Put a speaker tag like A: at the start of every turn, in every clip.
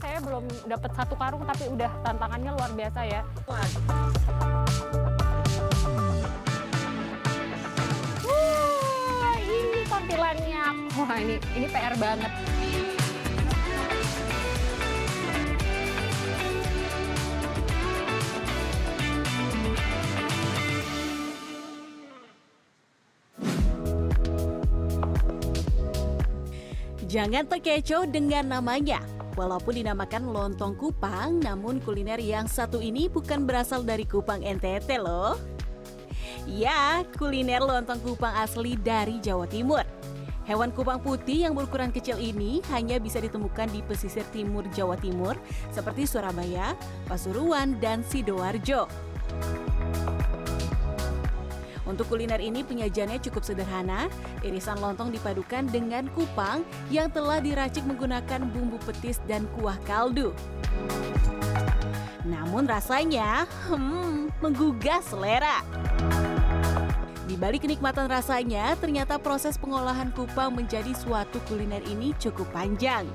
A: saya belum dapat satu karung tapi udah tantangannya luar biasa ya. Wah, ini tampilannya. Wah, ini ini PR banget.
B: Jangan terkecoh dengan namanya. Walaupun dinamakan lontong Kupang, namun kuliner yang satu ini bukan berasal dari Kupang NTT loh. Ya, kuliner lontong Kupang asli dari Jawa Timur. Hewan kupang putih yang berukuran kecil ini hanya bisa ditemukan di pesisir timur Jawa Timur seperti Surabaya, Pasuruan, dan Sidoarjo. Untuk kuliner ini penyajiannya cukup sederhana. Irisan lontong dipadukan dengan kupang yang telah diracik menggunakan bumbu petis dan kuah kaldu. Namun rasanya, hmm, menggugah selera. Di balik kenikmatan rasanya, ternyata proses pengolahan kupang menjadi suatu kuliner ini cukup panjang.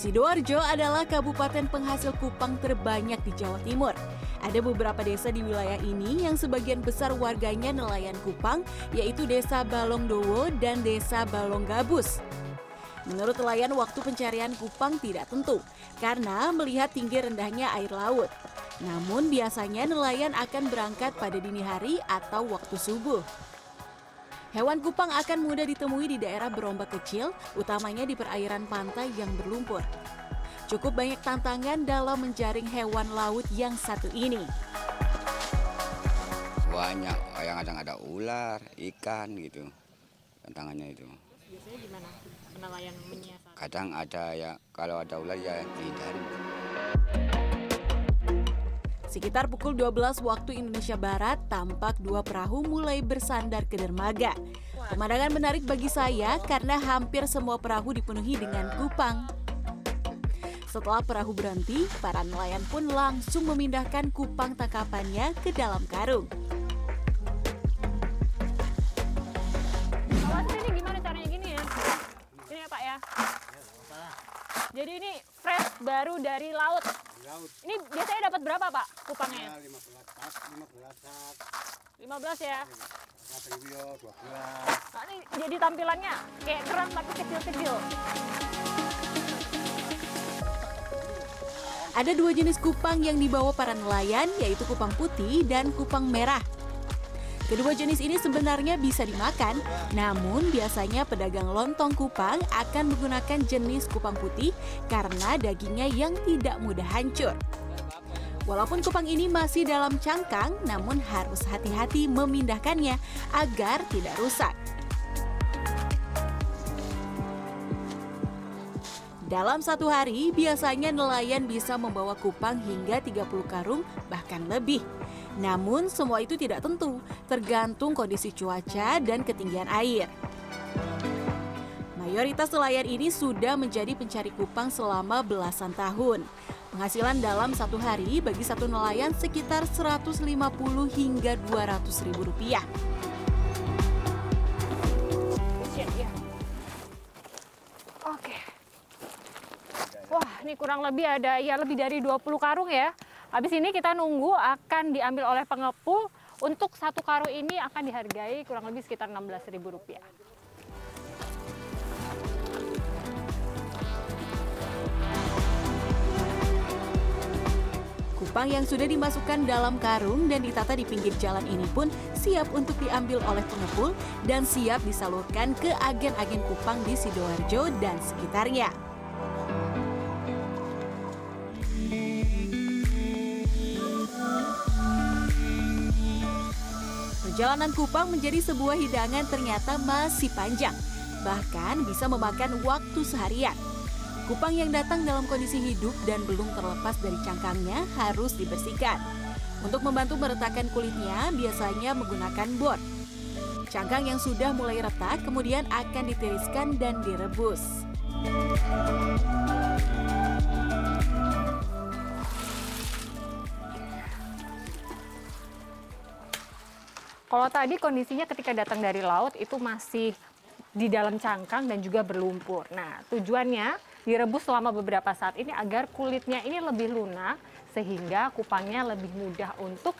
B: Sidoarjo adalah kabupaten penghasil kupang terbanyak di Jawa Timur. Ada beberapa desa di wilayah ini yang sebagian besar warganya nelayan kupang, yaitu Desa Balongdowo dan Desa Balonggabus. Menurut nelayan, waktu pencarian kupang tidak tentu karena melihat tinggi rendahnya air laut. Namun biasanya nelayan akan berangkat pada dini hari atau waktu subuh. Hewan kupang akan mudah ditemui di daerah berombak kecil, utamanya di perairan pantai yang berlumpur. Cukup banyak tantangan dalam menjaring hewan laut yang satu ini.
C: Banyak, yang kadang ada ular, ikan gitu. Tantangannya itu.
A: Biasanya gimana nelayan menyiasat?
C: Kadang ada ya, kalau ada ular ya dihindarin.
B: Sekitar pukul 12 waktu Indonesia Barat, tampak dua perahu mulai bersandar ke dermaga. Pemandangan menarik bagi saya karena hampir semua perahu dipenuhi dengan kupang. Setelah perahu berhenti, para nelayan pun langsung memindahkan kupang tangkapannya ke dalam karung.
A: Ya? Ya ya? Jadi ini fresh baru dari laut.
D: Laut
A: Ini biasanya dapat berapa Pak kupangnya?
D: ya 15 tak 15 tak
A: 15 ya.
D: kata yo 12
A: Nah, ini jadi tampilannya kayak kerang tapi kecil-kecil.
B: Ada dua jenis kupang yang dibawa para nelayan, yaitu kupang putih dan kupang merah. Kedua jenis ini sebenarnya bisa dimakan, namun biasanya pedagang lontong kupang akan menggunakan jenis kupang putih karena dagingnya yang tidak mudah hancur. Walaupun kupang ini masih dalam cangkang, namun harus hati-hati memindahkannya agar tidak rusak. Dalam satu hari, biasanya nelayan bisa membawa kupang hingga 30 karung, bahkan lebih. Namun, semua itu tidak tentu, tergantung kondisi cuaca dan ketinggian air. Mayoritas nelayan ini sudah menjadi pencari kupang selama belasan tahun. Penghasilan dalam satu hari bagi satu nelayan sekitar 150 hingga 200 ribu rupiah.
A: Oke. Wah, ini kurang lebih ada ya lebih dari 20 karung ya. Habis ini kita nunggu akan diambil oleh pengepul. Untuk satu karung ini akan dihargai kurang lebih sekitar 16.000 rupiah.
B: Kupang yang sudah dimasukkan dalam karung dan ditata di pinggir jalan ini pun siap untuk diambil oleh pengepul dan siap disalurkan ke agen-agen kupang di Sidoarjo dan sekitarnya. Perjalanan kupang menjadi sebuah hidangan ternyata masih panjang, bahkan bisa memakan waktu seharian. Kupang yang datang dalam kondisi hidup dan belum terlepas dari cangkangnya harus dibersihkan. Untuk membantu meretakan kulitnya, biasanya menggunakan bor. Cangkang yang sudah mulai retak kemudian akan ditiriskan dan direbus.
A: Kalau tadi kondisinya ketika datang dari laut itu masih di dalam cangkang dan juga berlumpur. Nah, tujuannya direbus selama beberapa saat ini agar kulitnya ini lebih lunak sehingga kupangnya lebih mudah untuk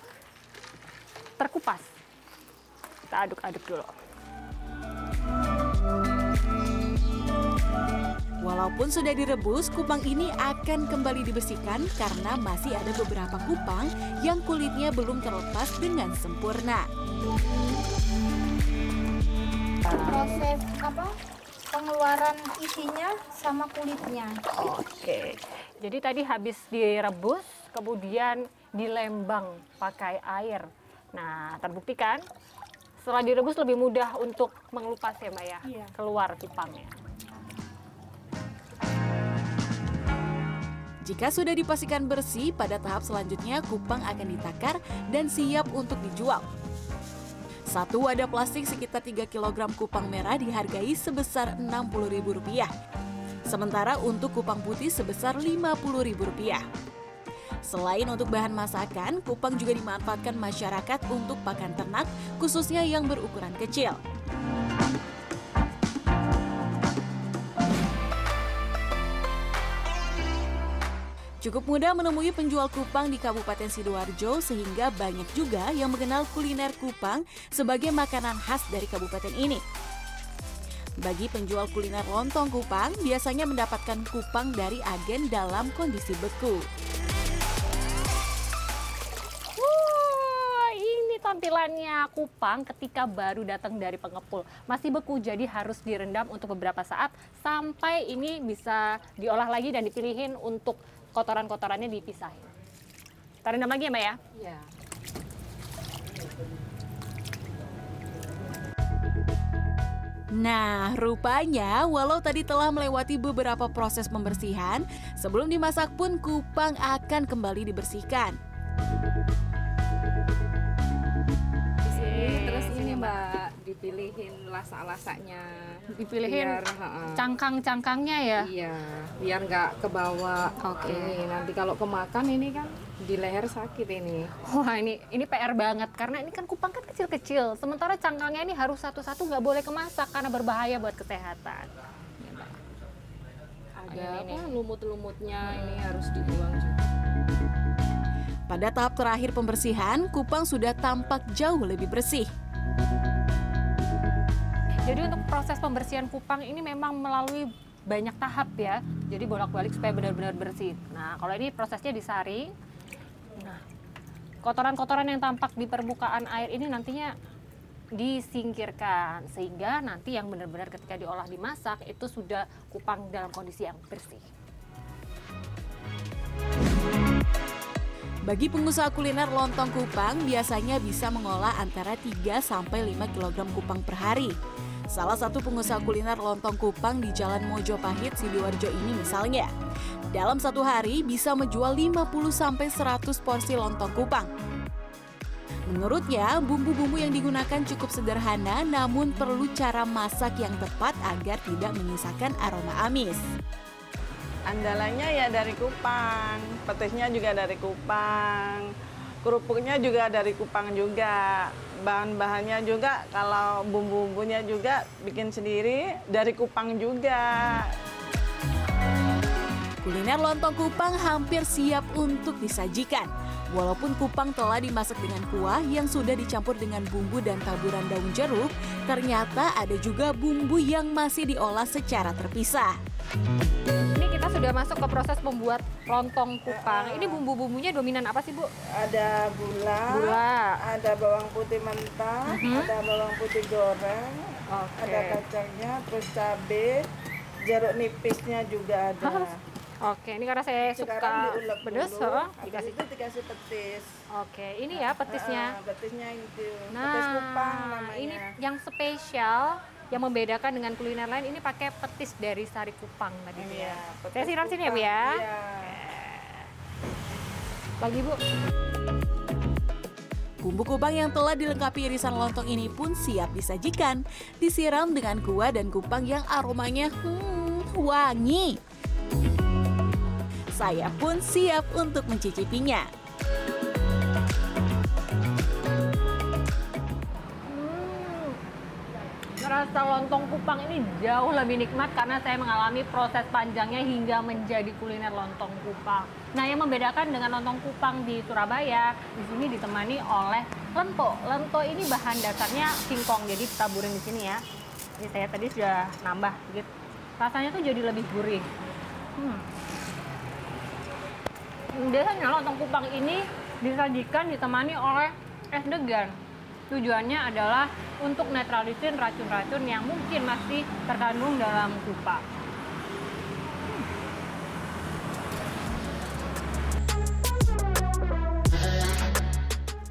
A: terkupas. Kita aduk-aduk dulu.
B: Walaupun sudah direbus, kupang ini akan kembali dibersihkan karena masih ada beberapa kupang yang kulitnya belum terlepas dengan sempurna.
E: proses apa pengeluaran isinya sama kulitnya.
A: Oke. Jadi tadi habis direbus, kemudian dilembang pakai air. Nah, terbuktikan setelah direbus lebih mudah untuk mengelupas ya, Mbak ya.
E: Iya.
A: Keluar kupangnya.
B: Jika sudah dipastikan bersih, pada tahap selanjutnya kupang akan ditakar dan siap untuk dijual. Satu wadah plastik sekitar 3 kg kupang merah dihargai sebesar Rp60.000. Sementara untuk kupang putih sebesar Rp50.000. Selain untuk bahan masakan, kupang juga dimanfaatkan masyarakat untuk pakan ternak, khususnya yang berukuran kecil. Cukup mudah menemui penjual kupang di Kabupaten Sidoarjo sehingga banyak juga yang mengenal kuliner kupang sebagai makanan khas dari kabupaten ini. Bagi penjual kuliner lontong kupang, biasanya mendapatkan kupang dari agen dalam kondisi beku.
A: Ini tampilannya kupang ketika baru datang dari pengepul. Masih beku, jadi harus direndam untuk beberapa saat sampai ini bisa diolah lagi dan dipilihin untuk kotoran-kotorannya dipisahin. Kita rendam lagi ya, Mbak ya?
E: Iya.
B: Nah, rupanya walau tadi telah melewati beberapa proses pembersihan, sebelum dimasak pun kupang akan kembali dibersihkan.
F: Dipilihin lasak-lasaknya.
A: Dipilihin cangkang-cangkangnya ya?
F: Iya, biar nggak kebawa.
A: Oke.
F: Ini nanti kalau kemakan ini kan di leher sakit ini.
A: Wah ini ini PR banget karena ini kan kupang kan kecil-kecil. Sementara cangkangnya ini harus satu-satu nggak boleh kemasak karena berbahaya buat kesehatan.
F: Ada
A: Ini,
F: apa lumut-lumutnya ini harus dibuang juga.
B: Pada tahap terakhir pembersihan, kupang sudah tampak jauh lebih bersih.
A: Jadi untuk proses pembersihan kupang ini memang melalui banyak tahap ya. Jadi bolak-balik supaya benar-benar bersih. Nah kalau ini prosesnya disaring. Nah kotoran-kotoran yang tampak di permukaan air ini nantinya disingkirkan sehingga nanti yang benar-benar ketika diolah dimasak itu sudah kupang dalam kondisi yang bersih.
B: Bagi pengusaha kuliner lontong kupang biasanya bisa mengolah antara 3 sampai 5 kg kupang per hari. Salah satu pengusaha kuliner lontong kupang di Jalan Mojopahit, Sidoarjo ini misalnya. Dalam satu hari bisa menjual 50 sampai 100 porsi lontong kupang. Menurutnya, bumbu-bumbu yang digunakan cukup sederhana namun perlu cara masak yang tepat agar tidak menyisakan aroma amis.
G: Andalanya ya dari Kupang, petisnya juga dari Kupang, kerupuknya juga dari Kupang juga. Bahan-bahannya juga kalau bumbu-bumbunya juga bikin sendiri dari Kupang juga.
B: Kuliner lontong kupang hampir siap untuk disajikan. Walaupun kupang telah dimasak dengan kuah yang sudah dicampur dengan bumbu dan taburan daun jeruk, ternyata ada juga bumbu yang masih diolah secara terpisah.
A: Sudah masuk ke proses membuat lontong kupang. Ini bumbu-bumbunya dominan apa sih Bu?
G: Ada gula,
A: Gula.
G: ada bawang putih mentah, ada bawang putih goreng,
A: Oke.
G: ada kacangnya, terus cabai, jeruk nipisnya juga ada.
A: Oke, ini karena saya
G: Sekarang
A: suka oh,
G: habis
A: dikasih.
G: itu dikasih petis.
A: Oke, ini ya petisnya.
G: Ah, petisnya itu, petis
A: Nah,
G: kupang namanya.
A: ini yang spesial yang membedakan dengan kuliner lain ini pakai petis dari sari kupang tadi ya.
G: Iya,
A: Saya siram sini ya Bu ya.
G: Iya.
A: Bagi Bu.
B: Bumbu kupang yang telah dilengkapi irisan lontong ini pun siap disajikan. Disiram dengan kuah dan kupang yang aromanya hmm, wangi. Saya pun siap untuk mencicipinya.
A: Rasa lontong kupang ini jauh lebih nikmat karena saya mengalami proses panjangnya hingga menjadi kuliner lontong kupang. Nah, yang membedakan dengan lontong kupang di Surabaya, di sini ditemani oleh lento. Lento ini bahan dasarnya singkong, jadi ditaburin di sini ya. Ini saya tadi sudah nambah sedikit. Rasanya tuh jadi lebih gurih. Hmm. Biasanya lontong kupang ini disajikan ditemani oleh es degan. Tujuannya adalah untuk netralisir racun-racun yang mungkin masih terkandung dalam kupang.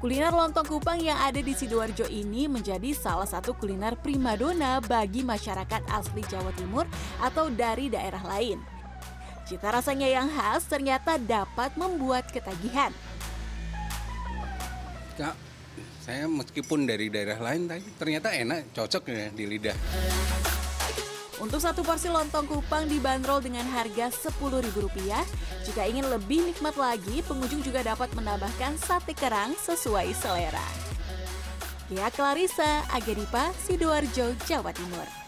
B: Kuliner lontong kupang yang ada di Sidoarjo ini menjadi salah satu kuliner primadona bagi masyarakat asli Jawa Timur atau dari daerah lain. Cita rasanya yang khas ternyata dapat membuat ketagihan.
H: Kak, saya meskipun dari daerah lain tapi ternyata enak, cocok ya di lidah.
B: Untuk satu porsi lontong kupang dibanderol dengan harga Rp10.000. Jika ingin lebih nikmat lagi, pengunjung juga dapat menambahkan sate kerang sesuai selera. Kia Clarissa, Agadipa, Sidoarjo, Jawa Timur.